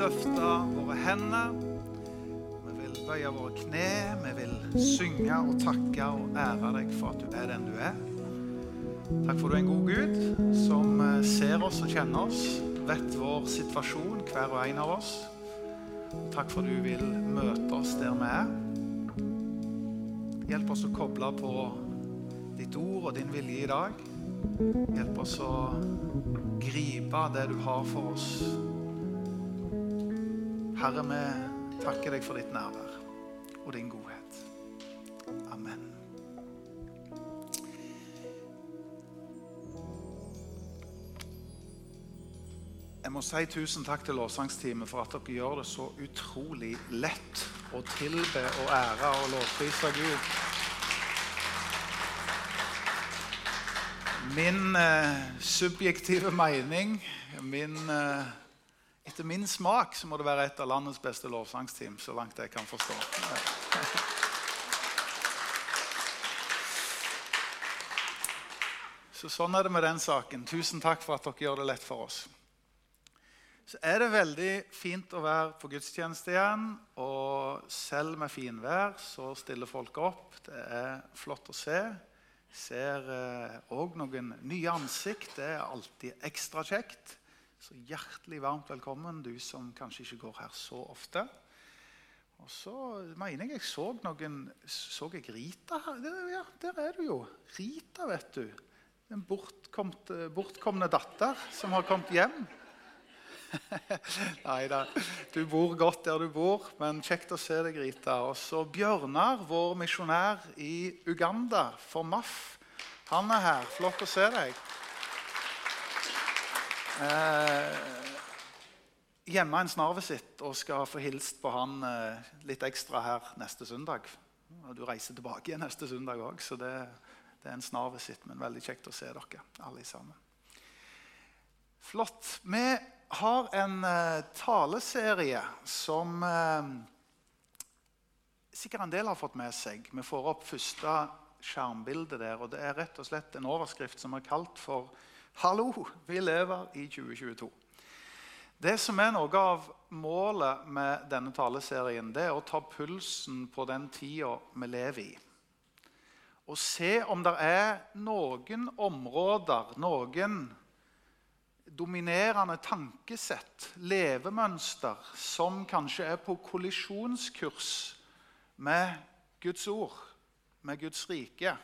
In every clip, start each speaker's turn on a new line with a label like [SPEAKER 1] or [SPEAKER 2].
[SPEAKER 1] løfte våre hender. Vi vil bøye våre kne. Vi vil synge og takke og ære deg for at du er den du er. Takk for du er en god Gud som eh, ser oss og kjenner oss, vet vår situasjon, hver og en av oss. Takk for du vil møte oss der vi er. Hjelp oss å koble på ditt ord og din vilje i dag. Hjelp oss å gripe det du har for oss. Herre, vi takker deg for ditt nærvær og din godhet. Amen. Jeg må si tusen takk til lovsangsteamet for at dere gjør det så utrolig lett å tilbe og ære og lovprise Gud. Min eh, subjektive mening, min, eh, etter min smak, så må det være et av landets beste lovsangsteam, så langt jeg kan forstå. Så sånn er det med den saken. Tusen takk for at dere gjør det lett for oss. Så er det veldig fint å være på gudstjeneste igjen. Og selv med finvær så stiller folk opp. Det er flott å se. Ser òg eh, noen nye ansikt. Det er alltid ekstra kjekt. Så hjertelig varmt velkommen, du som kanskje ikke går her så ofte. Og så mener jeg jeg så noen Så jeg Rita her? Ja, der er du jo. Rita, vet du. Den bortkomne datter som har kommet hjem. Nei da, du bor godt der du bor, men kjekt å se deg, Rita. Og så Bjørnar, vår misjonær i Uganda for MAF. Han er her. Flott å se deg. Eh, hjemme en snarvisitt og skal få hilst på han eh, litt ekstra her neste søndag. Og du reiser tilbake igjen neste søndag òg, så det, det, er en snarvisitt. Men veldig kjekt å se dere alle sammen. Flott. Vi har en eh, taleserie som uh, sikkert en del har fått med seg. Vi får opp første skjermbilde der. og Det er rett og slett en overskrift som er kalt for 'Hallo, vi lever i 2022'. Det som er noe av målet med denne taleserien, det er å ta pulsen på den tida vi lever i. Og se om det er noen områder, noen dominerende tankesett, levemønster, som kanskje er på kollisjonskurs med Guds ord, med Guds rike.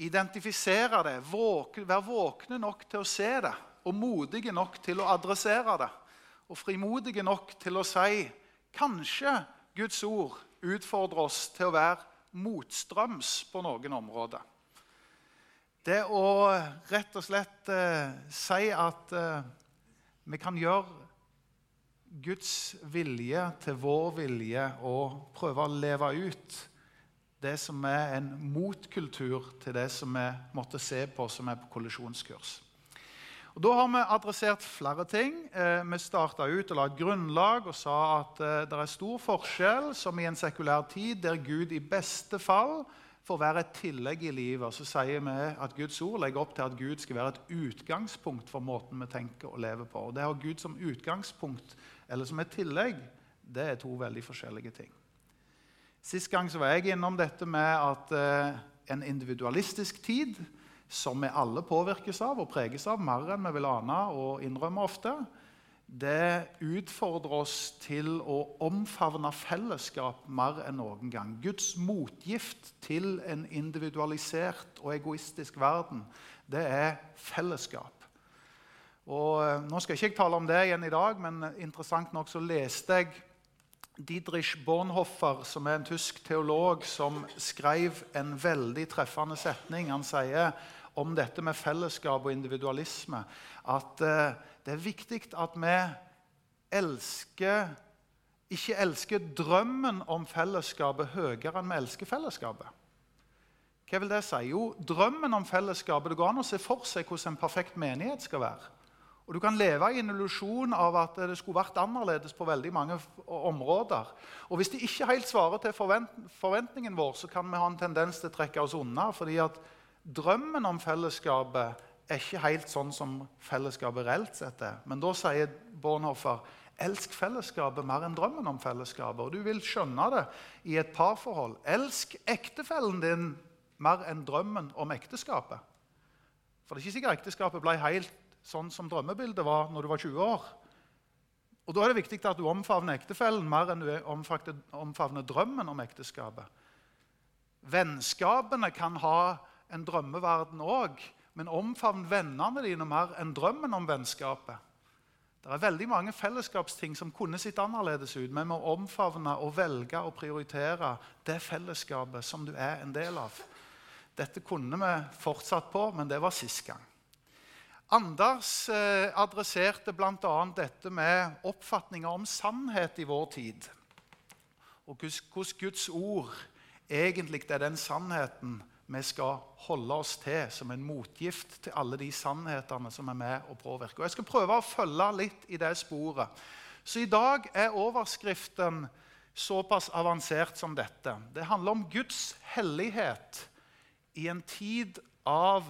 [SPEAKER 1] Identifisere det, våke, være våkne nok til å se det og modige nok til å adressere det. Og frimodige nok til å si kanskje Guds ord utfordrer oss til å være motstrøms på noen områder. Det å rett og slett eh, si at eh, vi kan gjøre Guds vilje til vår vilje og prøve å leve ut det som er en motkultur til det som vi måtte se på som er på kollisjonskurs. Og Da har vi adressert flere ting. Eh, vi starta ut og la et grunnlag og sa at eh, det er stor forskjell, som i en sekulær tid, der Gud i beste fall får være et tillegg i livet. Så sier vi at Guds ord legger opp til at Gud skal være et utgangspunkt for måten vi tenker og lever på. Og Det å ha Gud som utgangspunkt eller som et tillegg det er to veldig forskjellige ting. Sist gang var jeg innom dette med at eh, en individualistisk tid, som vi alle påvirkes av og preges av mer enn vi vil ane og innrømme ofte, det utfordrer oss til å omfavne fellesskap mer enn noen gang. Guds motgift til en individualisert og egoistisk verden, det er fellesskap. Og eh, nå skal ikke jeg tale om det igjen i dag, men interessant nok så leste jeg Dietrich Bornhoffer, som er en tysk teolog, som skrev en veldig treffende setning. Han sier om dette med fellesskap og individualisme at eh, det er viktig at vi elsker, ikke elsker drømmen om fellesskapet høyere enn vi elsker fellesskapet. Hva vil det si? Jo, drømmen om fellesskapet, Det går an å se for seg hvordan en perfekt menighet skal være. Og Du kan leve i en illusjon av at det skulle vært annerledes på veldig mange områder. Og Hvis det ikke helt svarer til forventningen vår, så kan vi ha en tendens til å trekke oss unna. fordi at drømmen om fellesskapet er ikke helt sånn som fellesskapet reelt sett er. Men da sier Bornhoffer elsk fellesskapet mer enn drømmen om fellesskapet. Og du vil skjønne det i et parforhold. Elsk ektefellen din mer enn drømmen om ekteskapet. For det er ikke sikkert ekteskapet ble helt sånn som drømmebildet var når du var 20 år. Og Da er det viktig at du omfavner ektefellen mer enn du omfavner drømmen om ekteskapet. Vennskapene kan ha en drømmeverden òg, men omfavn vennene dine mer enn drømmen om vennskapet. Det er veldig mange fellesskapsting som kunne sett annerledes ut, men vi må omfavne og velge å prioritere det fellesskapet som du er en del av. Dette kunne vi fortsatt på, men det var sist gang. Anders eh, adresserte bl.a. dette med oppfatninger om sannhet i vår tid. Og hvordan Guds ord egentlig er den sannheten vi skal holde oss til som en motgift til alle de sannhetene som er med å påvirke. Og Jeg skal prøve å følge litt i det sporet. Så i dag er overskriften såpass avansert som dette. Det handler om Guds hellighet i en tid av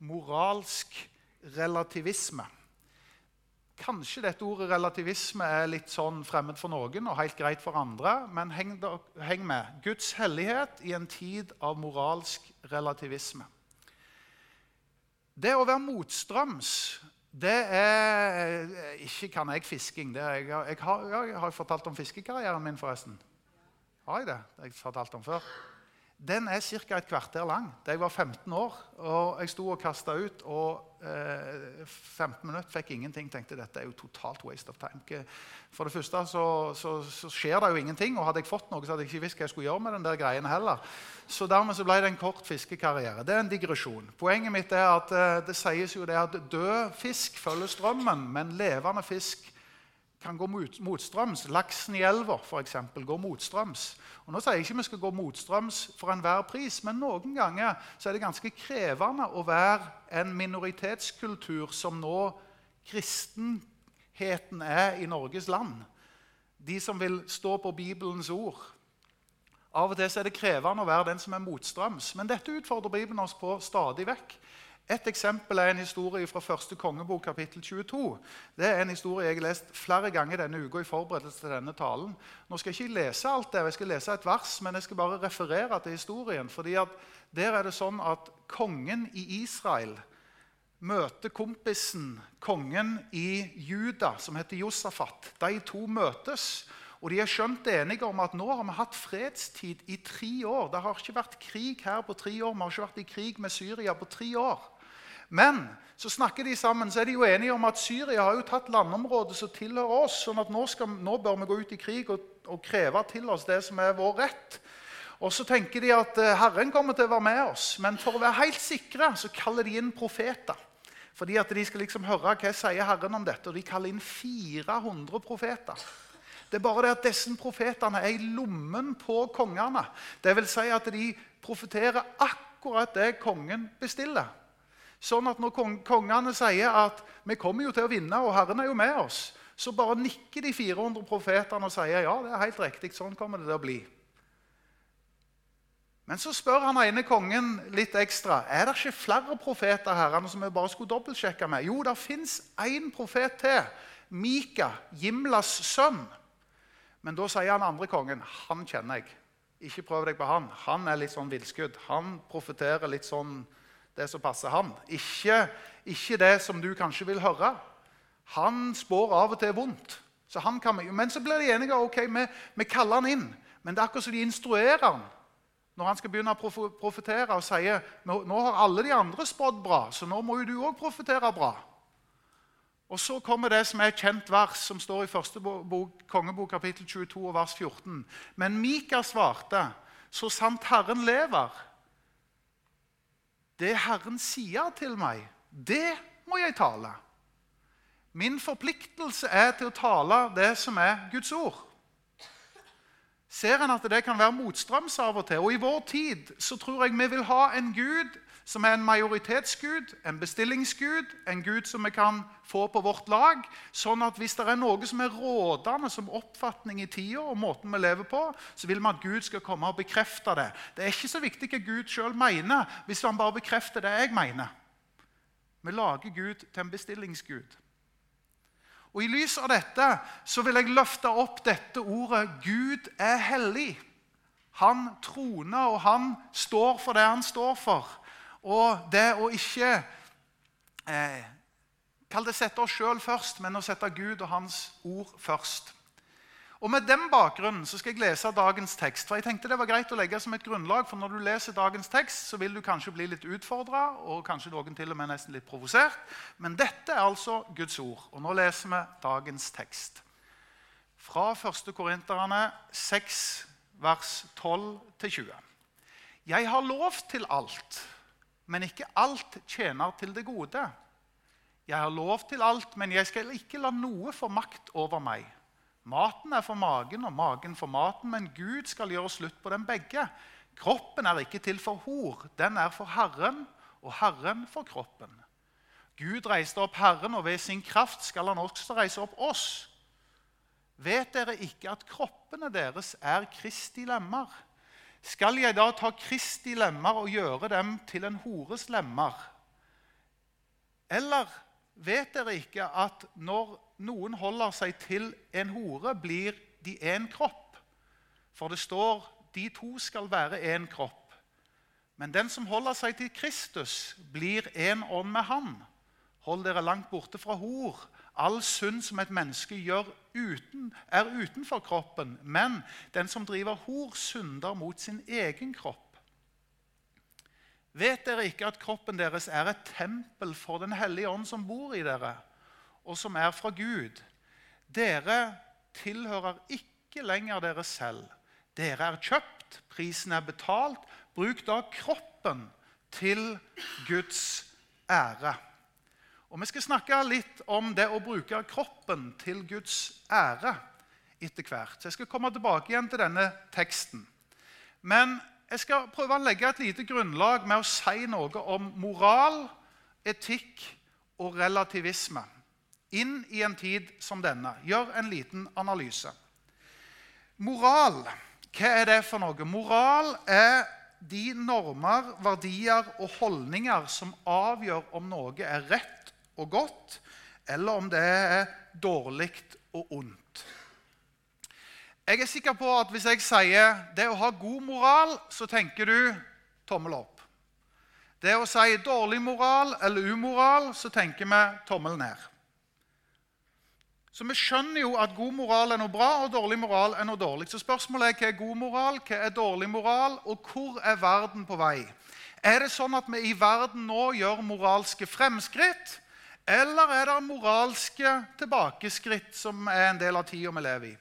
[SPEAKER 1] moralsk relativisme. Kanskje dette ordet relativisme er litt sånn fremmed for noen og helt greit for andre, men heng, heng med. Guds hellighet i en tid av moralsk relativisme. Det å være motstrøms det er Ikke kan jeg fisking. Er, jeg, har, jeg har fortalt om fiskekarrieren min, forresten. Har jeg det? Det har jeg fortalt om før. Den er ca. et kvarter lang. Da jeg var 15 år og jeg sto og kasta ut, og eh, 15 minutter fikk ingenting, tenkte dette er jo totalt waste of time. For det første så, så, så, skjer det jo ingenting, og hadde jeg fått noe, så hadde jeg ikke visst hva jeg skulle gjøre med den der greien heller. Så dermed så ble det en kort fiskekarriere. Det er en digresjon. Poenget mitt er at eh, det sies jo det at død fisk følger strømmen, men levende fisk kan gå mot, motstrøms. Laksen i elva eksempel, går motstrøms. Og nå sier jeg ikke vi skal gå motstrøms for enhver pris, men noen ganger er det ganske krevende å være en minoritetskultur som nå kristenheten er i Norges land. De som vil stå på Bibelens ord. Av og til er det krevende å være den som er motstrøms. Men dette utfordrer Bibelen oss på stadig vekk. Et eksempel er en historie fra første kongebok, kapittel 22. Det er en historie jeg har lest flere ganger denne uka i forberedelse til denne talen. Nå skal jeg ikke lese alt det, jeg skal lese et vers, men jeg skal bare referere til historien. fordi Der er det sånn at kongen i Israel møter kompisen, kongen i Juda, som heter Josafat. De to møtes. Og de er skjønt enige om at nå har vi hatt fredstid i tre år. Det har ikke vært krig her på tre år. Vi har ikke vært i krig med Syria på tre år. Men så snakker de sammen, så er de jo enige om at Syria har jo tatt landområdet som tilhører oss. sånn at nå, skal, nå, bør vi gå ut i krig og, og, kreve til oss det som er vår rett. Og så tenker de at eh, Herren kommer til å være med oss. Men for å være helt sikre så kaller de inn profeter. Fordi at de skal liksom høre hva sier Herren om dette. Og de kaller inn 400 profeter. Det er bare det at disse profetene er i lommen på kongene. Det vil si at de profeterer akkurat det kongen bestiller. Sånn at når kongene sier at vi kommer jo til å vinne, og Herren er jo med oss, så bare nikker de 400 profetene og sier ja, det er helt riktig, sånn kommer det til å bli. Men så spør han ene kongen litt ekstra er det ikke flere profeter herrene, som vi bare skulle dobbeltsjekke med. Jo, det fins én profet til. Mika, Jimlas sønn. Men da sier han andre kongen han kjenner jeg. Ikke prøv deg på han. Han er litt sånn villskudd. Han profeterer litt sånn det som passer han. Ikke, ikke, det som du kanskje vil høre. Han spår av og til vondt. Så kan, men så blir de enige ok, vi, vi kaller han inn. Men det er akkurat som de instruerer han når han skal begynne å profetere og sier nå, nå har alle de andre spådd bra, så nå må jo du òg profetere bra. Og Så kommer det som er et kjent vers, som står i første bok, kongebok kapittel 22 vers 14. Men Mika svarte, så sant Herren lever, det Herren sier til meg, det må jeg tale. Min forpliktelse er til å tale det som er Guds ord. Ser en at det kan være motstrøms av og til? Og I vår tid så tror jeg vi vil ha en Gud som er en majoritetsgud, en bestillingsgud, en gud som vi kan få på vårt lag. Sånn at hvis det er noe som er rådende som oppfatning i tida, og måten vi lever på, så vil vi at Gud skal komme og bekrefte det. Det er ikke så viktig hva Gud sjøl mener, hvis han bare bekrefter det jeg mener. Vi lager Gud til en bestillingsgud. Og I lys av dette så vil jeg løfte opp dette ordet 'Gud er hellig'. Han troner, og han står for det han står for. Og det å ikke eh, Kall det sette oss sjøl først, men å sette Gud og Hans ord først. Og Med den bakgrunnen så skal jeg lese dagens tekst. for jeg tenkte det var greit å legge som et grunnlag, for Når du leser dagens tekst, så vil du kanskje bli litt utfordra og kanskje noen til og med nesten litt provosert. Men dette er altså Guds ord. Og nå leser vi dagens tekst. Fra 1. Korinterne 6, vers 12-20. Jeg har lov til alt, men ikke alt tjener til det gode. Jeg har lov til alt, men jeg skal ikke la noe få makt over meg. Maten er for magen, og magen for maten, men Gud skal gjøre slutt på dem begge. Kroppen er ikke til for hor, den er for Herren, og Herren for kroppen. Gud reiste opp Herren, og ved sin kraft skal han også reise opp oss. Vet dere ikke at kroppene deres er Kristi lemmer? Skal jeg da ta Kristi lemmer og gjøre dem til en hores lemmer? Eller vet dere ikke at når noen holder seg til en hore, blir de én kropp. For det står de to skal være én kropp. Men den som holder seg til Kristus, blir én ånd med ham. Hold dere langt borte fra hor. All synd som et menneske gjør, uten, er utenfor kroppen. Men den som driver hor, synder mot sin egen kropp. Vet dere ikke at kroppen deres er et tempel for Den hellige ånd som bor i dere? og som er fra Gud. Dere tilhører ikke lenger dere selv. Dere er kjøpt, prisen er betalt. Bruk da kroppen til Guds ære. Og Vi skal snakke litt om det å bruke kroppen til Guds ære etter hvert. Så Jeg skal komme tilbake igjen til denne teksten. Men jeg skal prøve å legge et lite grunnlag med å si noe om moral, etikk og relativisme inn i en tid som denne. Gjør en liten analyse. Moral, hva er det for noe? Moral er de normer, verdier og holdninger som avgjør om noe er rett og godt, eller om det er dårlig og ondt. Jeg er sikker på at hvis jeg sier det å ha god moral, så tenker du tommel opp. Det å si dårlig moral eller umoral, så tenker vi tommel ned. Så vi skjønner jo at god moral er noe bra, og dårlig moral er noe dårlig. Så spørsmålet er hva er god moral, hva er dårlig moral, og hvor er verden på vei? Er det sånn at vi i verden nå gjør moralske fremskritt? Eller er det moralske tilbakeskritt som er en del av tida vi lever i?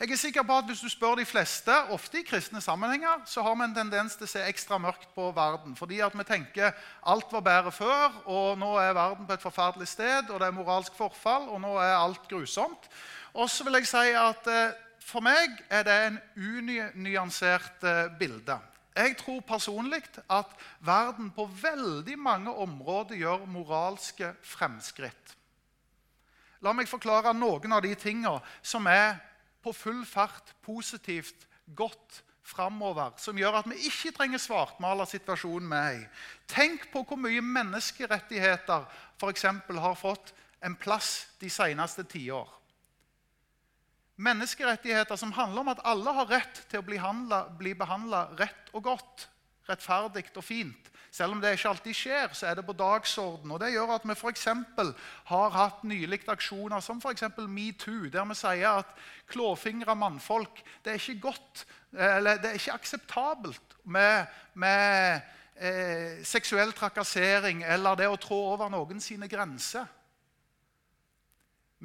[SPEAKER 1] Jeg er sikker på at Hvis du spør de fleste, ofte i kristne sammenhenger, så har vi en tendens til å se ekstra mørkt på verden. Fordi at vi tenker alt var bedre før, og nå er verden på et forferdelig sted, og det er moralsk forfall, og nå er alt grusomt. Og så vil jeg si at eh, For meg er det en unyansert eh, bilde. Jeg tror personlig at verden på veldig mange områder gjør moralske fremskritt. La meg forklare noen av de tingene som er på full fart positivt godt framover, som gjør at vi ikke trenger svartmale situasjonen med i. Tenk på hvor mye menneskerettigheter f.eks. har fått en plass de seneste tiår. Menneskerettigheter som handler om at alle har rett til å bli, bli behandla rett og godt, rettferdig og fint. Selv om det ikke alltid skjer, så er det på dagsorden. Og det gjør at vi f.eks. har hatt nylig aksjoner som f.eks. metoo, der vi sier at klåfingra mannfolk det er ikke godt, eller det er ikke akseptabelt med, med eh, seksuell trakassering eller det å trå over noen sine grenser.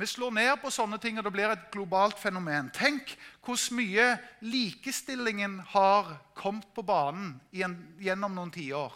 [SPEAKER 1] Vi slår ned på sånne ting, og det blir et globalt fenomen. Tenk hvor mye likestillingen har kommet på banen gjennom noen tiår.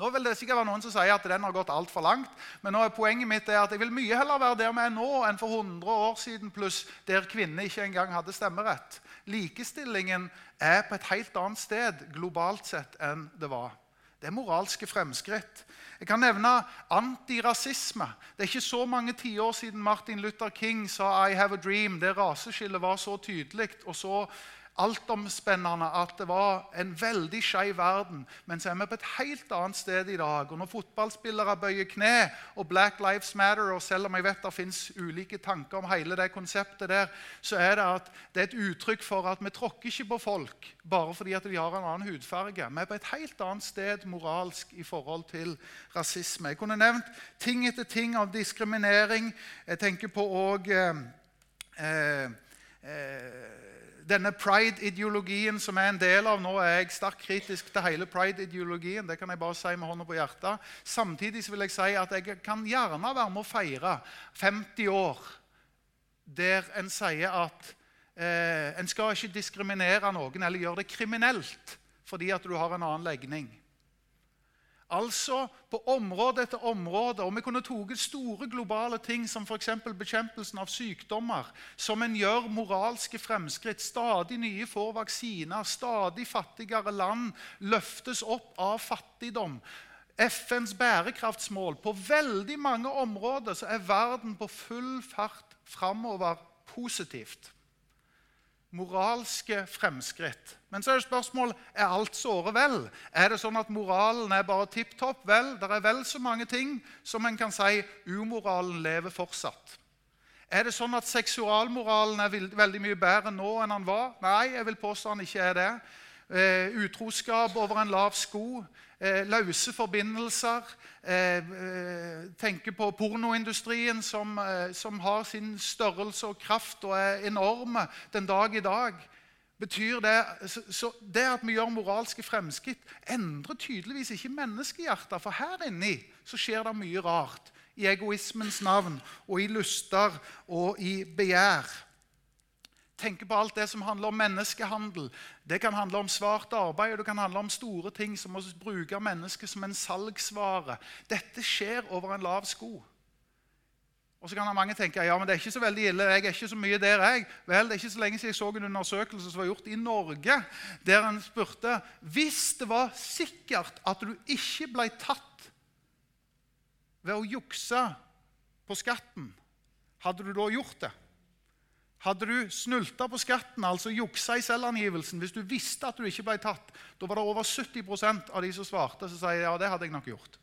[SPEAKER 1] Nå vil det sikkert være noen som sier at den har gått altfor langt. Men nå er poenget mitt er at jeg vil mye heller være der vi er nå, enn for 100 år siden, pluss der kvinner ikke engang hadde stemmerett. Likestillingen er på et helt annet sted globalt sett enn det var. Det er moralske fremskritt. Jeg kan nevne antirasisme. Det er ikke så mange tiår siden Martin Luther King sa 'I have a dream'. Det raseskillet var så tydelig og så altomspennende at det var en veldig skeiv verden. Men så er vi på et helt annet sted i dag. Og når fotballspillere bøyer kne og Black Lives Matter, og selv om jeg vet det fins ulike tanker om hele det konseptet der, så er det at det er et uttrykk for at vi tråkker ikke på folk bare fordi at de har en annen hudfarge. Vi er på et helt annet sted moralsk i forhold til rasisme. Jeg kunne nevnt ting etter ting av diskriminering. Jeg tenker på òg eh, eh, denne pride-ideologien som jeg er en del av Nå er jeg sterkt kritisk til hele pride-ideologien. det kan jeg bare si med hånda på hjertet. Samtidig vil jeg si at jeg kan gjerne være med å feire 50 år der en sier at eh, en skal ikke diskriminere noen eller gjøre det kriminelt fordi at du har en annen legning. Altså på område etter område. Og vi kunne tatt store globale ting som f.eks. bekjempelsen av sykdommer, som en gjør moralske fremskritt. Stadig nye får vaksiner. Stadig fattigere land løftes opp av fattigdom. FNs bærekraftsmål. På veldig mange områder så er verden på full fart framover positivt moralske fremskritt. Men så er det spørsmål er alt såre vel. Er det sånn at moralen er bare tipp topp? Vel, det er vel så mange ting som en kan si umoralen lever fortsatt. Er det sånn at seksualmoralen er veldig mye bedre nå enn han var? Nei, jeg vil påstå han ikke er det. Eh, utroskap over en lav sko eh, løse forbindelser. Eh, tenker på pornoindustrien, som, som, har sin størrelse og kraft og er enorme den dag i dag. Betyr det, så det at vi gjør moralske fremskritt, endrer tydeligvis ikke menneskehjertet. For her inni så skjer det mye rart. I egoismens navn og i lyster og i begjær tenker på alt det som handler om menneskehandel. Det kan handle om svart arbeid og det kan handle om store ting som å bruke mennesket som en salgsvare. Dette skjer over en lav sko. Og så kan mange tenke ja, men det er ikke så veldig ille. jeg er ikke så mye der jeg. Vel, Det er ikke så lenge siden jeg så en undersøkelse som var gjort i Norge, der en spurte hvis det var sikkert at du ikke ble tatt ved å jukse på skatten, hadde du da gjort det? Hadde du snulta på skatten, altså juksa i selvangivelsen, hvis du visste at du ikke ble tatt, da var det over 70% av de som svarte, som sier ja, det hadde jeg nok gjort.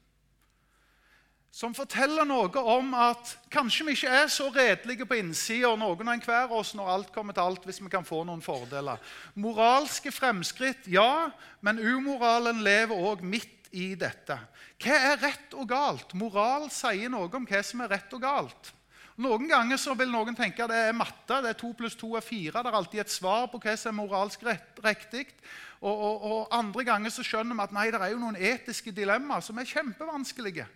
[SPEAKER 1] Som forteller noe om at kanskje vi ikke er så redelige på innsida, noen og enhver av oss, når alt kommer til alt, hvis vi kan få noen fordeler. Moralske fremskritt, ja, men umoralen lever òg midt i dette. Hva er rett og galt? Moral sier noe om hva som er rett og galt. Noen ganger så vil noen tenke at det er matte. det er To pluss to er fire. Det er alltid et svar på hva som er moralsk riktig. Og, og, og, andre ganger så skjønner vi at nei, det er jo noen etiske dilemmaer som er kjempevanskelige.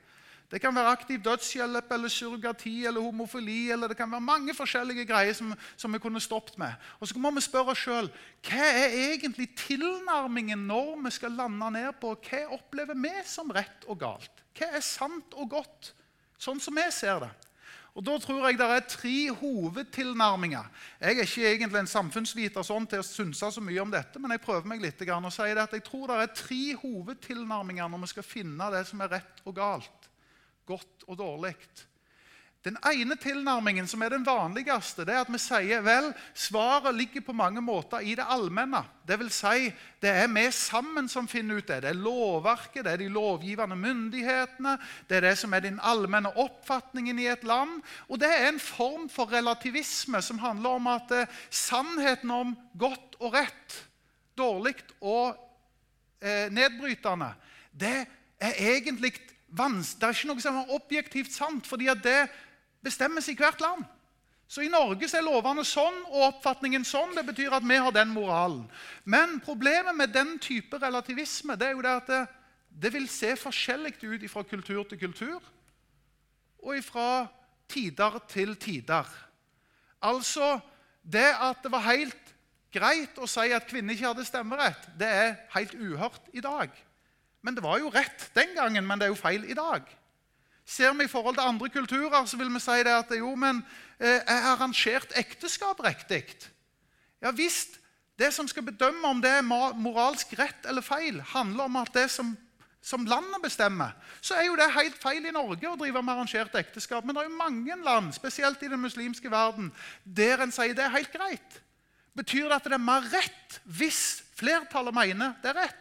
[SPEAKER 1] Det kan være aktiv dødshjelp eller surrogati eller homofili. eller Det kan være mange forskjellige greier som, som vi kunne stoppet med. Og Så må vi spørre oss sjøl hva er egentlig tilnærmingen når vi skal lande ned på hva opplever vi som rett og galt? Hva er sant og godt, sånn som vi ser det? Og Da tror jeg det er tre hovedtilnærminger. Jeg er ikke egentlig en samfunnsviter sånn til å synse så mye om dette, men jeg prøver meg litt og sier at jeg tror det er tre hovedtilnærminger når vi skal finne det som er rett og galt, godt og dårlig. Den ene tilnærmingen, som er den vanligste, det er at vi sier vel, svaret ligger på mange måter i det allmenne. Det vil si, det er vi sammen som finner ut det. Det er lovverket, det er de lovgivende myndighetene, det er det som er den allmenne oppfatningen i et land. Og det er en form for relativisme som handler om at eh, sannheten om godt og rett, dårlig og eh, nedbrytende, det er egentlig. Det er ikke noe som er objektivt sant. fordi at det bestemmes i hvert land. Så I Norge er lovene sånn og oppfatningen sånn. Det betyr at vi har den moralen. Men problemet med den type relativisme det er jo det at det, det vil se forskjellig ut fra kultur til kultur og fra tider til tider. Altså Det at det var helt greit å si at kvinner ikke hadde stemmerett, det er helt uhørt i dag. Men Det var jo rett den gangen, men det er jo feil i dag. Ser vi i forhold til andre kulturer, så vil vi si det at jo, men eh, er arrangert ekteskap riktig? Ja visst. Det som skal bedømme om det er moralsk rett eller feil, handler om at det som som landet bestemmer, så er jo det helt feil i Norge å drive med arrangert ekteskap. Men det er jo mange land, spesielt i den muslimske verden, der en sier det er helt greit. Betyr det at det er mer rett hvis flertallet mener det er rett?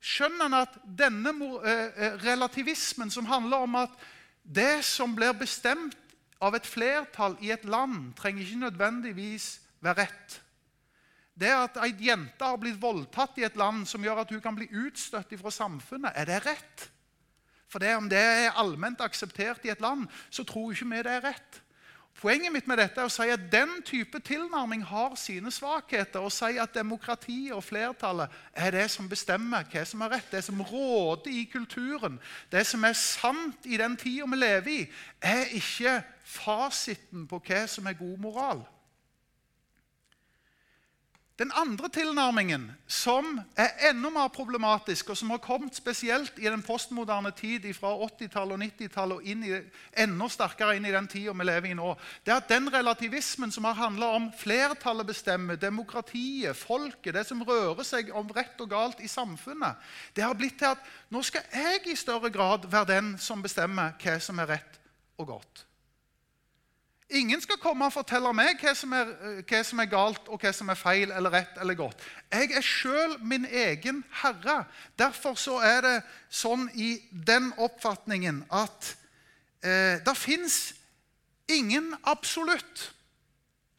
[SPEAKER 1] Skjønner en at denne eh, eh, relativismen som handler om at det som blir bestemt av et flertall i et land, trenger ikke nødvendigvis være rett. Det at ei jente har blitt voldtatt i et land som gjør at hun kan bli utstøtt fra samfunnet, er det rett? For det, om det er allment akseptert i et land, så tror ikke vi det er rett. Poenget mitt med dette er å si at den type tilnærming har sine svakheter. Å si at demokratiet og flertallet er det som bestemmer hva som er rett, det som råder i kulturen, det som er sant i den tida vi lever i, er ikke fasiten på hva som er god moral. Den andre tilnærmingen, som er enda mer problematisk, og som har kommet spesielt i den postmoderne tid fra 80-tallet og 90-tallet og inn i, enda sterkere inn i den tida vi lever i nå, det er at den relativismen som har handla om flertallet bestemmer, demokratiet, folket, det som rører seg om rett og galt i samfunnet, det har blitt til at nå skal jeg i større grad være den som bestemmer hva som er rett og godt. Ingen skal komme og fortelle meg hva som, er, hva som, er, galt, og hva som er feil eller rett eller godt. Jeg er sjøl min egen herre. Derfor så er det sånn i den oppfatningen at eh, det fins ingen absolutt,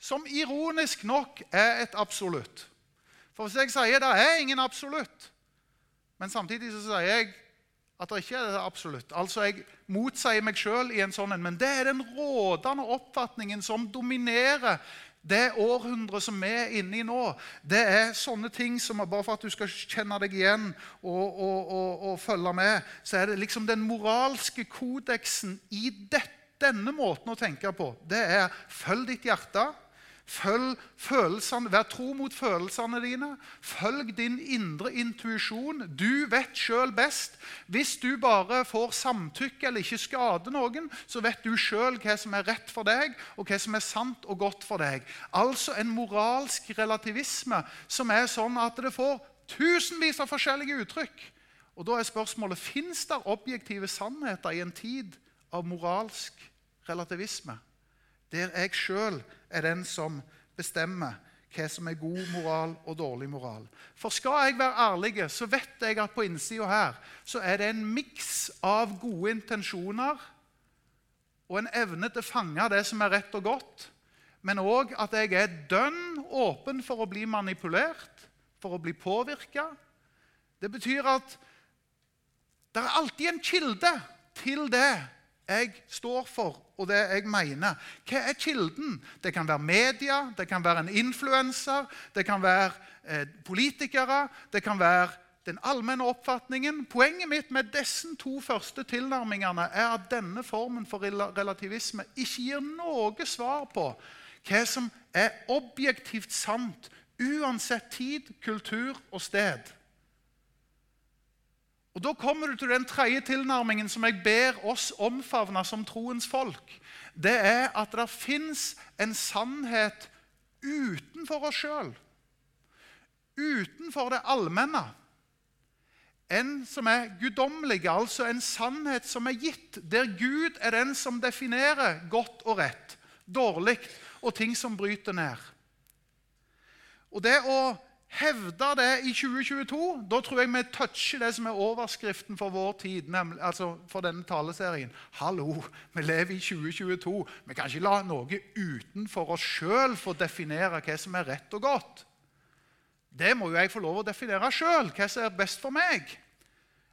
[SPEAKER 1] som ironisk nok er et absolutt. For hvis jeg sier det er ingen absolutt, men samtidig så sier jeg at det ikke er absolutt. Altså, Jeg motsier meg sjøl i en sånn en, men det er den rådende oppfatningen som dominerer det århundret som vi er inne i nå. Det er sånne ting som Bare for at du skal kjenne deg igjen og, og, og, og følge med, så er det liksom den moralske kodeksen i dette, denne måten å tenke på. Det er følg ditt hjerte. Følg følelsene, Vær tro mot følelsene dine. Følg din indre intuisjon. Du vet sjøl best. Hvis du bare får samtykke eller ikke skader noen, så vet du sjøl hva som er rett for deg, og hva som er sant og godt for deg. Altså en moralsk relativisme som er sånn at det får tusenvis av forskjellige uttrykk. Og Da er spørsmålet fins det objektive sannheter i en tid av moralsk relativisme, der jeg sjøl er den som bestemmer hva som er god moral og dårlig moral. For skal jeg være ærlig, så vet jeg at på innsida her så er det en miks av gode intensjoner og en evne til å fange det som er rett og godt, men òg at jeg er dønn åpen for å bli manipulert, for å bli påvirka. Det betyr at det er alltid en kilde til det jeg står for, og det jeg mener. Hva er kilden? Det kan være media, det kan være en influenser, det kan være eh, politikere, det kan være den allmenne oppfatningen. Poenget mitt med disse to første tilnærmingene er at denne formen for relativisme ikke gir noe svar på hva som er objektivt sant, uansett tid, kultur og sted. Og Da kommer du til den tredje tilnærmingen som jeg ber oss omfavne som troens folk. Det er at det fins en sannhet utenfor oss sjøl. Utenfor det allmenne. En som er guddommelig, altså en sannhet som er gitt, der Gud er den som definerer godt og rett, dårlig og ting som bryter ned. Og det å hevde det i 2022, da tror jeg vi toucher det som er overskriften for vår tid, nemlig, altså for denne taleserien. Hallo, vi lever i 2022. Vi kan ikke la noe utenfor oss sjøl få definere hva som er rett og godt. Det må jo jeg få lov å definere sjøl, hva som er best for meg.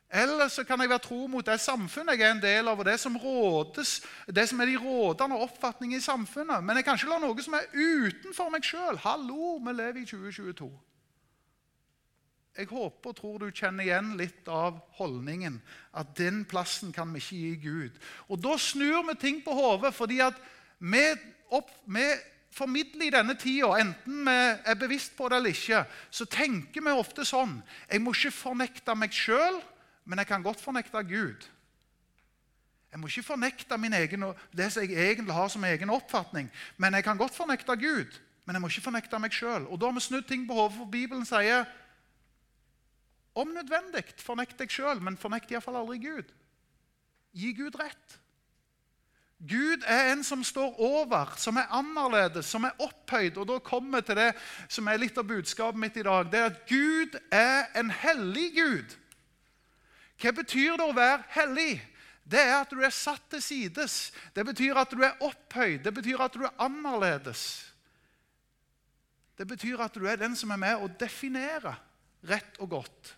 [SPEAKER 1] Eller så kan jeg være tro mot det samfunnet jeg er en del av, og det som, rådes, det som er de rådende oppfatningene i samfunnet. Men jeg kan ikke la noe som er utenfor meg sjøl. Hallo, vi lever i 2022. Jeg håper og tror du kjenner igjen litt av holdningen. At den plassen kan vi ikke gi Gud. Og Da snur vi ting på hodet, fordi at vi, opp, vi formidler i denne tida, enten vi er bevisst på det eller ikke, så tenker vi ofte sånn Jeg må ikke fornekte meg sjøl, men jeg kan godt fornekte Gud. Jeg må ikke fornekte egen, det som jeg egentlig har som egen oppfatning, men jeg kan godt fornekte Gud. Men jeg må ikke fornekte meg sjøl. Da har vi snudd ting på hodet, for Bibelen sier Om nødvendig, fornekt deg sjøl, men fornekt iallfall aldri Gud. Gi Gud rett. Gud er en som står over, som er annerledes, som er opphøyd. Og da kommer vi til det som er litt av budskapet mitt i dag. Det er at Gud er en hellig Gud. Hva betyr det å være hellig? Det er at du er satt til sides. Det betyr at du er opphøyd. Det betyr at du er annerledes. Det betyr at du er den som er med å definere rett og godt.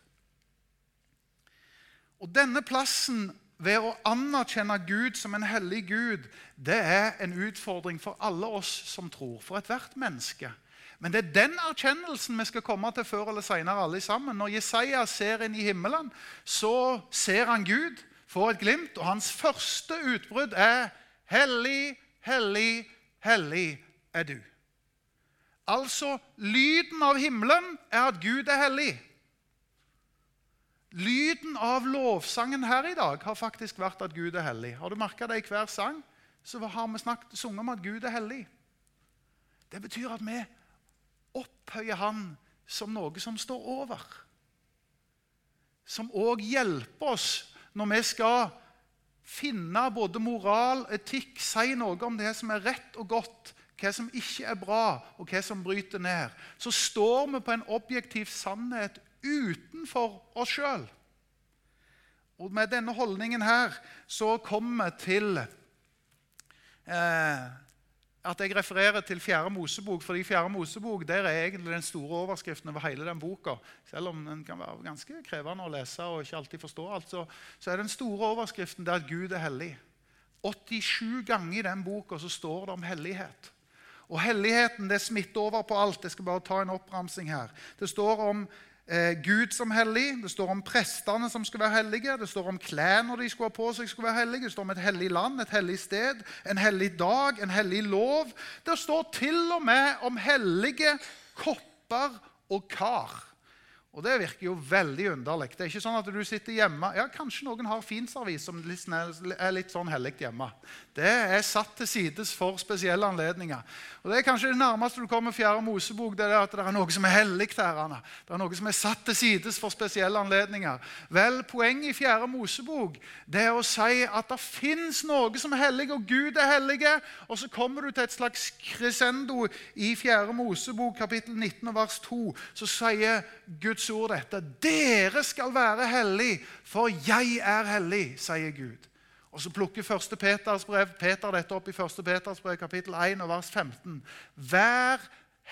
[SPEAKER 1] Og denne plassen ved å anerkjenne Gud som en hellig Gud, det er en utfordring for alle oss som tror, for ethvert menneske. Men det er den erkjennelsen vi skal komme til før eller senere, alle sammen. Når Jesaja ser inn i himmelen, så ser han Gud, får et glimt, og hans første utbrudd er Hellig, hellig, hellig er du. Altså, lyden av himmelen er at Gud er hellig. Lyden av lovsangen her i dag har faktisk vært at Gud er hellig. Har du merka det i hver sang? Så har vi snakket, sunget om at Gud er hellig. Det betyr at vi opphøyer Han som noe som står over. Som òg hjelper oss når vi skal finne både moral, etikk, si noe om det som er rett og godt, hva som ikke er bra, og hva som bryter ned. Så står vi på en objektiv sannhet utenfor oss sjøl. Og med denne holdningen her så kommer vi til eh, at jeg refererer til Fjerde Mosebok. fordi Fjerde Mosebok der er egentlig den store overskriften over hele den boka. Selv om den kan være ganske krevende å lese og ikke alltid forstå alt, så, så er den store overskriften der at Gud er hellig. 87 ganger i den boka så står det om hellighet. Og helligheten det smitter over på alt. Jeg skal bare ta en oppramsing her. Det står om eh, Gud som hellig. Det står om prestene som skal være hellige. Det står om klærne de skulle ha på seg, skulle være hellige. Det står om et hellig land, et hellig sted, en hellig dag, en hellig lov. Det står til og med om hellige kopper og kar. Og Det virker jo veldig underlig. Det er ikke sånn at du sitter hjemme Ja, Kanskje noen har finservis som er litt sånn hellig hjemme. Det er satt til sides for spesielle anledninger. Og Det er kanskje det nærmeste du kommer fjerde Mosebok, det er at det er noe som er hellig her. Det er noe som er satt til sides for spesielle anledninger. Vel, Poenget i fjerde Mosebok det er å si at det fins noe som er hellig, og Gud er hellige. Og så kommer du til et slags crescendo i fjerde Mosebok, kapittel 19, vers 2. Så sier Gud Guds ord dette. Dere skal være hellig, for jeg er hellig, sier Gud. Og Så plukker 1. Peters brev, Peter dette opp i 1. Peters brev, kapittel 1, vers 15. Vær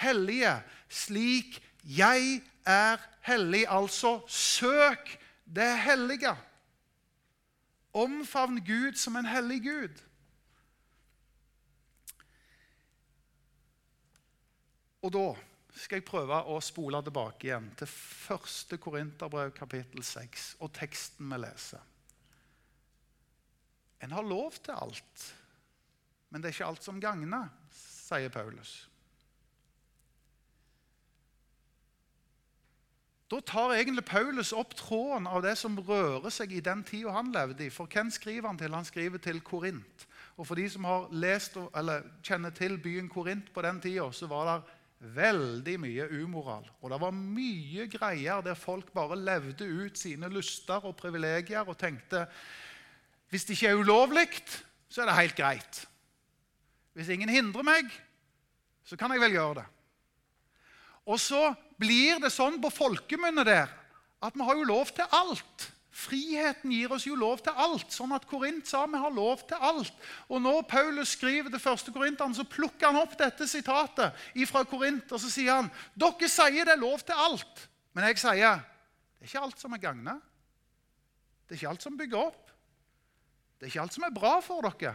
[SPEAKER 1] hellige slik jeg er hellig. Altså søk det hellige. Omfavn Gud som en hellig Gud. Og da skal jeg prøve å spole tilbake igjen til 1. Korinterbrev kapittel 6 og teksten vi leser. En har lov til alt, men det er ikke alt som gagner, sier Paulus. Da tar egentlig Paulus opp tråden av det som rører seg i den tida han levde i. For hvem skriver han til? Han skriver til Korint. Og For de som har lest eller kjenner til byen Korint på den tida, så var det veldig mye umoral. Og det var mye greier der folk bare levde ut sine lyster og privilegier og tenkte hvis det ikke er ulovlig, så er det helt greit. Hvis ingen hindrer meg, så kan jeg vel gjøre det. Og så blir det sånn på folkemunne der at vi har jo lov til alt. Friheten gir oss jo lov til alt, sånn at Korint sa vi har lov til alt. Og Når Paulus skriver det første korinteren, så plukker han opp dette sitatet fra Korint, og så sier han dere sier det er lov til alt, men jeg sier det er ikke alt som er gagna. Det er ikke alt som bygger opp. Det er ikke alt som er bra for dere.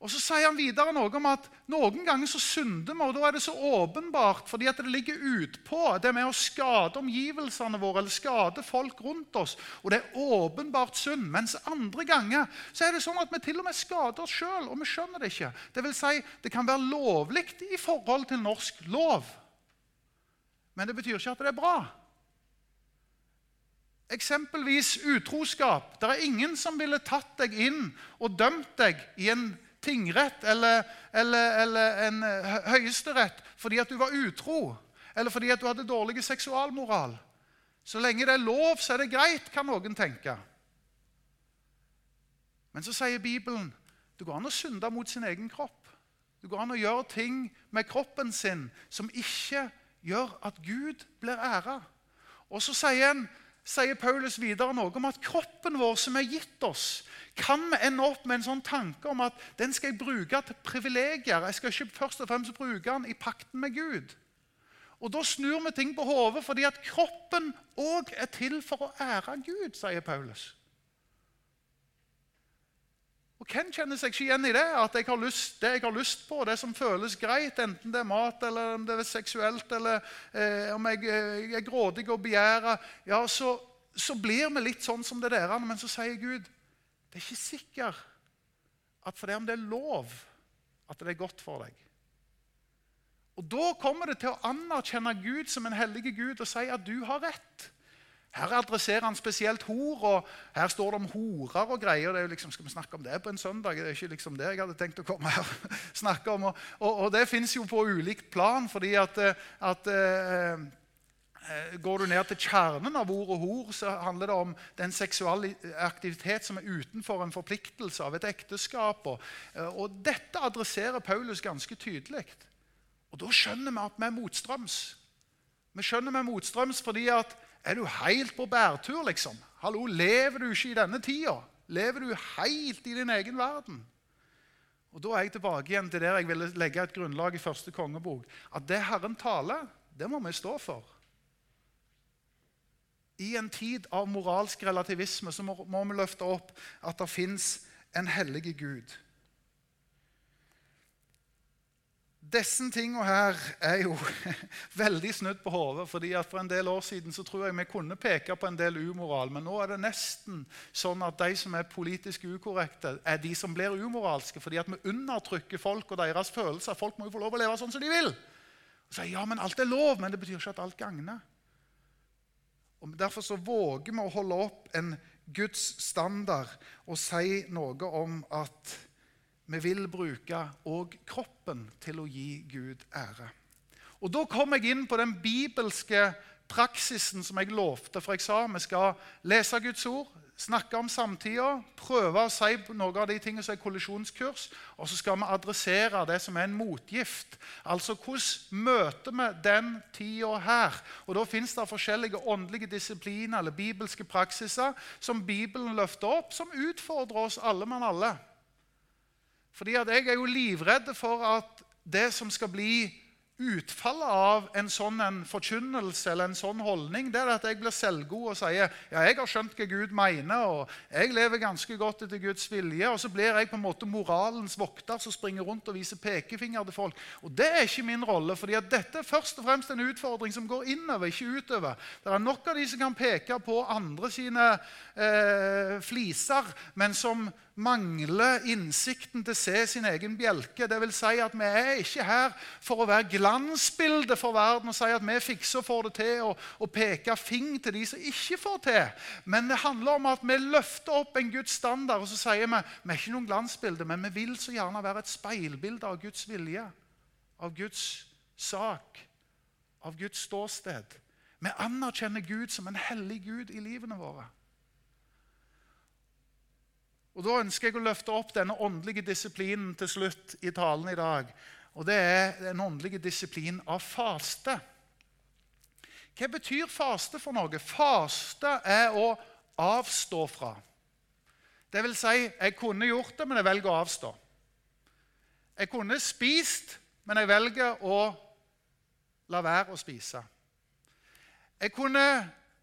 [SPEAKER 1] Og Så sier han videre noe om at noen ganger så synder vi, og da er det så åpenbart fordi at det ligger utpå. Det med å skade omgivelsene våre eller skade folk rundt oss. Og det er åpenbart synd. Mens andre ganger så er det sånn at vi til og med skader oss sjøl, og vi skjønner det ikke. Det vil si, det kan være lovlig i forhold til norsk lov, men det betyr ikke at det er bra. Eksempelvis utroskap. Det er ingen som ville tatt deg inn og dømt deg i en tingrett eller, eller, eller en høyesterett fordi at du var utro, eller fordi at du hadde dårlig seksualmoral. Så lenge det er lov, så er det greit, kan noen tenke. Men så sier Bibelen det går an å synde mot sin egen kropp. Det går an å gjøre ting med kroppen sin som ikke gjør at Gud blir æra. Og så sier, en, sier, Paulus videre noe om at kroppen vår som er gitt oss, kan vi ende opp med en sånn tanke om at den skal jeg bruke til privilegier. Jeg skal ikke først og fremst bruke den i pakten med Gud. Og Da snur vi ting på hodet, fordi at kroppen òg er til for å ære Gud, sier Paulus. Hvem kjenner seg ikke igjen i det? At jeg lyst, det jeg har lyst på, det som føles greit, enten det er mat eller om det er seksuelt, eller eh, om jeg, eh, jeg, er grådig og begjærer, ja, så, så, blir vi litt sånn som det der. Men så sier Gud det er ikke sikkert at for det om det er lov, at det er godt for deg. Og Da kommer det til å anerkjenne Gud som en hellig Gud og si at du har rett. Her adresserer han spesielt hor, og her står det om horer og greier. det er jo liksom, Skal vi snakke om det på en søndag? Det er ikke liksom det jeg hadde tenkt å komme her snakke om. Og, og, og det fins jo på ulikt plan. fordi at, at eh, eh, Går du ned til kjernen av ordet hor, så handler det om den seksuelle aktivitet som er utenfor en forpliktelse av et ekteskap. Og, eh, og dette adresserer Paulus ganske tydelig. Og da skjønner vi at vi er motstrøms. Vi skjønner vi er motstrøms fordi at er du helt på bærtur, liksom? Hallo, Lever du ikke i denne tida? Lever du helt i din egen verden? Og Da er jeg tilbake igjen til der jeg ville legge et grunnlag i første kongebok. At det Herren taler, det må vi stå for. I en tid av moralsk relativisme så må, må vi løfte opp at det fins en hellig Gud. Disse tingene her er jo veldig snudd på hodet. fordi For en del år siden så tror jeg vi kunne peke på en del umoral, men nå er det nesten sånn at de som er politisk ukorrekte, er de som blir umoralske. fordi at vi undertrykker folk og deres følelser. Folk må jo få lov å leve sånn som de vil. Så, ja, men Alt er lov, men det betyr ikke at alt gagner. Og Derfor så våger vi å holde opp en Guds standard og si noe om at vi vil bruke òg kroppen til å gi Gud ære. Og Da kom jeg inn på den bibelske praksisen som jeg lovte. For jeg sa vi skal lese Guds ord, snakke om samtida, prøve å si noe av de tingene som er kollisjonskurs, og så skal vi adressere det som er en motgift. Altså hvordan møter vi den tida her? Og Da fins det forskjellige åndelige disipliner eller bibelske praksiser som Bibelen løfter opp, som utfordrer oss alle mann alle. Fordi jeg er jo livredd for at det som skal bli utfallet av en sånn en forkynnelse eller en sånn holdning, det er at jeg blir selvgod og sier ja, jeg har skjønt hva Gud mener, og jeg lever ganske godt etter Guds vilje. Og så blir jeg på en måte moralens vokter som springer rundt og viser pekefinger til folk. Og Det er ikke min rolle, fordi at dette er først og fremst en utfordring som går innover, ikke utover. Det er nok av de som kan peke på andre sine eh, fliser, men som mangler innsikten til å se sin egen bjelke. Det vil si at Vi er ikke her for å være glansbildet for verden og si at vi fikser og får det til, og, og peke fing til de som ikke får til. Men det handler om at vi løfter opp en Guds standard og så sier vi vi er ikke noen glansbilde, men vi vil så gjerne være et speilbilde av Guds vilje, av Guds sak, av Guds ståsted. Vi anerkjenner Gud som en hellig Gud i livene våre. Og Da ønsker jeg å løfte opp denne åndelige disiplinen til slutt i talen i dag. Og Det er den åndelige disiplin av faste. Hva betyr faste for noe? Faste er å avstå fra. Det vil si, jeg kunne gjort det, men jeg velger å avstå. Jeg kunne spist, men jeg velger å la være å spise. Jeg kunne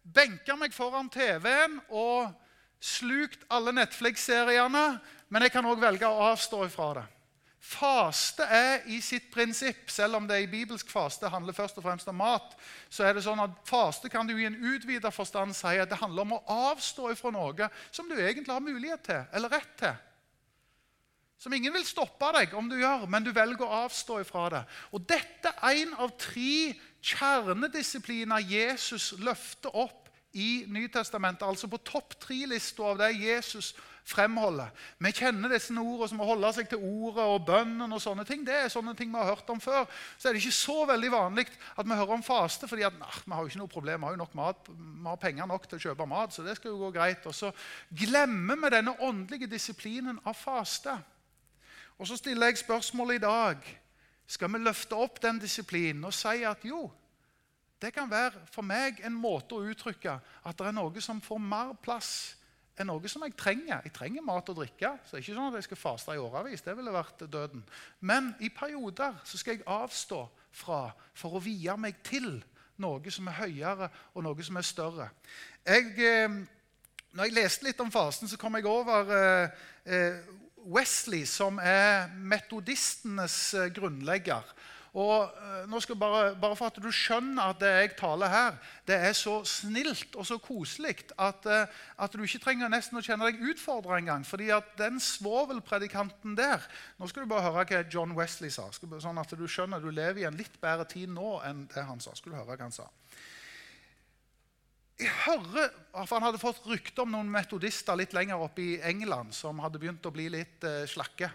[SPEAKER 1] benke meg foran TV-en og slukt alle Netflix-seriene, men jeg kan òg velge å avstå ifra det. Faste er i sitt prinsipp, selv om det i bibelsk faste handler først og fremst om mat, så er det sånn at faste kan du i en utvida forstand si at det handler om å avstå ifra noe som du egentlig har mulighet til, eller rett til. Som ingen vil stoppe deg om du gjør, men du velger å avstå ifra det. Og Dette er en av tre kjernedisipliner Jesus løfter opp i Nytestamentet, altså på topp tre-lista av det Jesus fremholder. Vi kjenner disse ordene som å holde seg til ordet og bønnen og sånne ting. Det er sånne ting vi har hørt om før. Så er det ikke så veldig vanlig at vi hører om faste, fordi at, nah, vi har jo ikke noe problem. Vi har jo nok mat, vi har penger nok til å kjøpe mat, så det skal jo gå greit. Og så glemmer vi denne åndelige disiplinen av faste. Og så stiller jeg spørsmålet i dag. Skal vi løfte opp den disiplinen og si at jo, det kan være for meg en måte å uttrykke at det er noe som får mer plass enn noe som jeg trenger. Jeg trenger mat og drikke. så det er ikke sånn at jeg skal faste i årevis. Det ville vært døden. Men i perioder så skal jeg avstå fra for å vie meg til noe som er høyere og noe som er større. Jeg, eh, når jeg leste litt om fasen, så kom jeg over eh, eh, Wesley, som er metodistenes grunnlegger. Og uh, nå skal bare, bare, for at du skjønner at det jeg taler her, det er så snilt og så koselig at, uh, at du ikke trenger nesten å kjenne deg utfordra engang. fordi at den svovelpredikanten der Nå skal du bare høre hva John Wesley sa. sånn at Du skjønner du lever i en litt bedre tid nå enn det han sa. Skal du høre hva han sa. Jeg hører, for Han hadde fått rykte om noen metodister litt lenger oppe i England som hadde begynt å bli litt uh, slakke.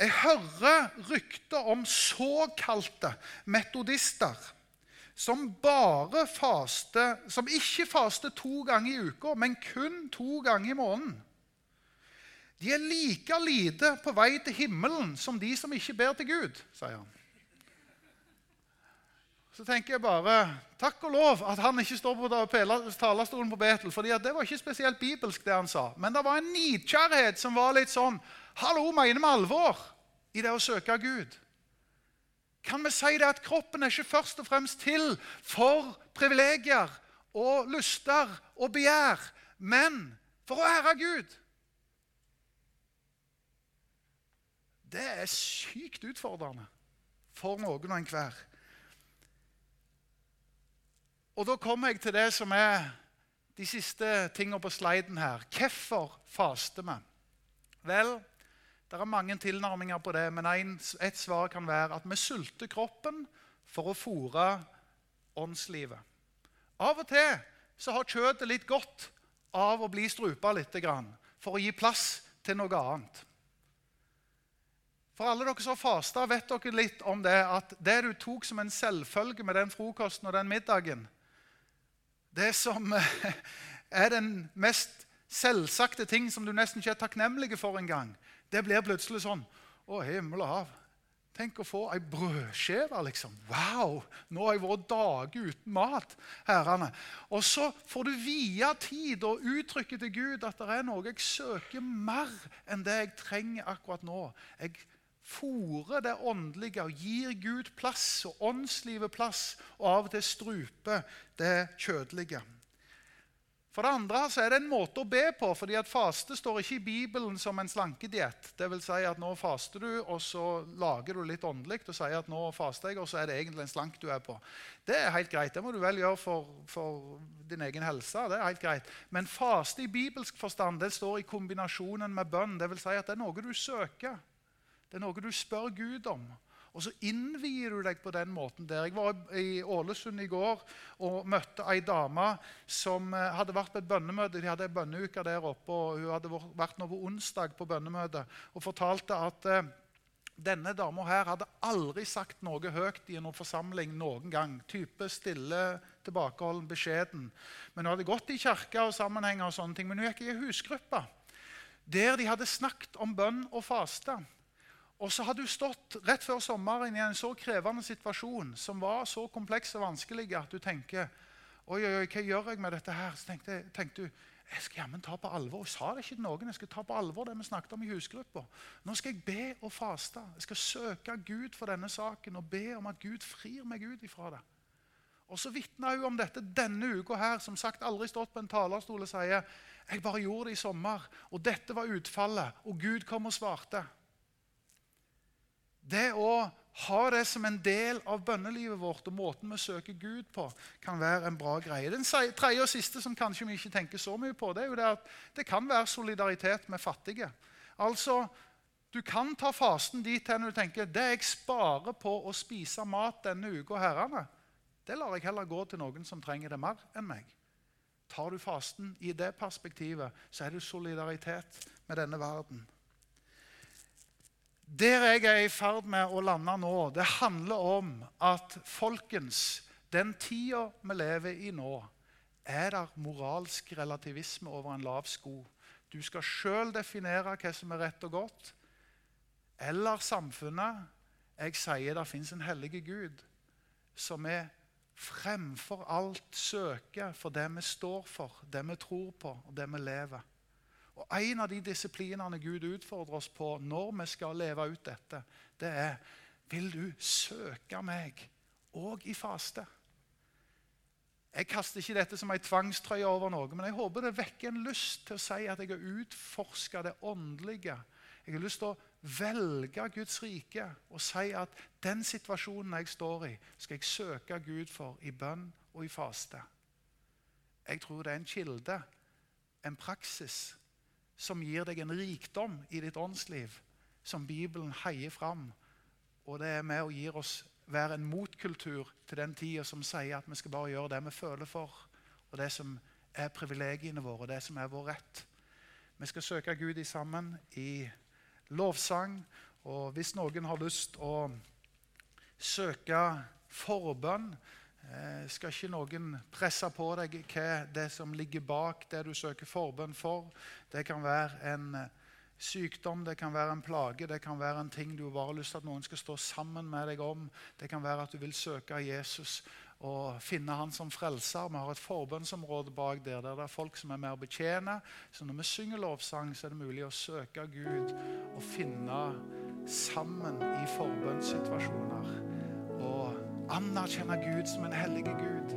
[SPEAKER 1] Jeg hører rykter om såkalte metodister som bare faster, som ikke faster to ganger i uka, men kun to ganger i måneden. De er like lite på vei til himmelen som de som ikke ber til Gud, sier han. Så tenker jeg bare takk og lov at han ikke står på talerstolen på Betel. for det var ikke spesielt bibelsk, det han sa. Men det var en nidkjærhet som var litt sånn Hallo, mener vi alvor i det å søke Gud? Kan vi si det at kroppen er ikke først og fremst til for privilegier og lyster og begjær, men for å ære Gud? Det er sykt utfordrende for noen og enhver. Og da kommer jeg til det som er de siste tingene på sliden her. Hvorfor faster vi? Vel, det er mange tilnærminger på det, men et svar kan være at vi sulter kroppen for å fòre åndslivet. Av og til så har kjøttet litt godt av å bli strupa litt for å gi plass til noe annet. For alle dere som har fasta, vet dere litt om det at det du tok som en selvfølge med den frokosten og den middagen, det som er den mest selvsagte ting som du nesten ikke er takknemlig for engang, det blir plutselig sånn Å, himmel og hav. Tenk å få ei brødskive, liksom. Wow! Nå har jeg vært dager uten mat. herrene. Og så får du vie tid og uttrykke til Gud at det er noe jeg søker mer enn det jeg trenger akkurat nå. Jeg fòrer det åndelige og gir Gud plass og åndslivet plass, og av og til struper det kjødelige. For det andre så er det en måte å be på. fordi at Faste står ikke i Bibelen som en slankediett. Si at nå faster du, og så lager du litt åndelig og sier at nå faster jeg, og så er det egentlig en slank du er på. Det er helt greit. Det må du vel gjøre for, for din egen helse. det er helt greit. Men faste i bibelsk forstand det står i kombinasjonen med bønn. Det vil Si at det er noe du søker. Det er noe du spør Gud om. Og så innvier du deg på den måten der. Jeg var i Ålesund i går og møtte ei dame som eh, hadde vært på et bønnemøte. De hadde ei bønneuke der oppe, og hun hadde vært nå på onsdag på bønnemøte og fortalte at eh, denne dama her hadde aldri sagt noe høyt i en forsamling noen gang. Type stille, tilbakeholden, beskjeden. Men hun hadde gått i kirka og sammenhenger, og sånne ting, men hun gikk i ei husgruppe der de hadde snakket om bønn og faste. Og så har du stått rett før sommeren i en så krevende situasjon som var så kompleks og vanskelig at du tenker oi, oi, oi, hva gjør jeg med dette her? Så tenkte, tenkte du jeg skal jammen ta på alvor. Jeg sa det ikke til noen. Jeg skal ta på alvor det vi snakket om i husgruppa. Nå skal jeg be og faste. Jeg skal søke Gud for denne saken og be om at Gud frir meg ut ifra det. Og så vitna hun om dette denne uka her, som sagt aldri stått på en talerstol og sier jeg bare gjorde det i sommer, og dette var utfallet, og Gud kom og svarte. Det å ha det som en del av bønnelivet vårt og måten vi søker Gud på, kan være en bra greie. Den tredje og siste som kanskje vi ikke tenker så mye på, det er jo det at det kan være solidaritet med fattige. Altså, Du kan ta fasten dit hen du tenker det jeg sparer på å spise mat denne uka, herrene, det lar jeg heller gå til noen som trenger det mer enn meg. Tar du fasten i det perspektivet, så er det solidaritet med denne verden. Der jeg er i ferd med å lande nå, det handler om at folkens, den tida vi lever i nå, er der moralsk relativisme over en lav sko. Du skal sjøl definere hva som er rett og godt. Eller samfunnet. Jeg sier det fins en hellige Gud som er fremfor alt søker for det vi står for, det vi tror på, og det vi lever. Og En av de disiplinene Gud utfordrer oss på når vi skal leve ut dette, det er Vil du søke meg òg i faste? Jeg kaster ikke dette som en tvangstrøye over noe, men jeg håper det vekker en lyst til å si at jeg har utforska det åndelige. Jeg har lyst til å velge Guds rike og si at den situasjonen jeg står i, skal jeg søke Gud for i bønn og i faste. Jeg tror det er en kilde, en praksis, som gir deg en rikdom i ditt åndsliv, som Bibelen heier fram. Og det er med og gir oss være en motkultur til den tida som sier at vi skal bare gjøre det vi føler for, og det som er privilegiene våre, det som er vår rett. Vi skal søke Gud i sammen i lovsang. Og hvis noen har lyst å søke forbønn, skal ikke noen presse på deg hva det som ligger bak det du søker forbønn for. Det kan være en sykdom, det kan være en plage, det kan være en ting du bare har lyst til at noen skal stå sammen med deg om. Det kan være at du vil søke Jesus og finne han som frelser. Vi har et forbønnsområde bak der der det er folk som er med å betjene. Så når vi synger lovsang, så er det mulig å søke Gud og finne sammen i forbønnssituasjoner. Og anerkjenne Gud som en hellig Gud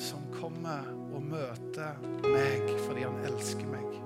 [SPEAKER 1] som kommer og møter meg fordi han elsker meg.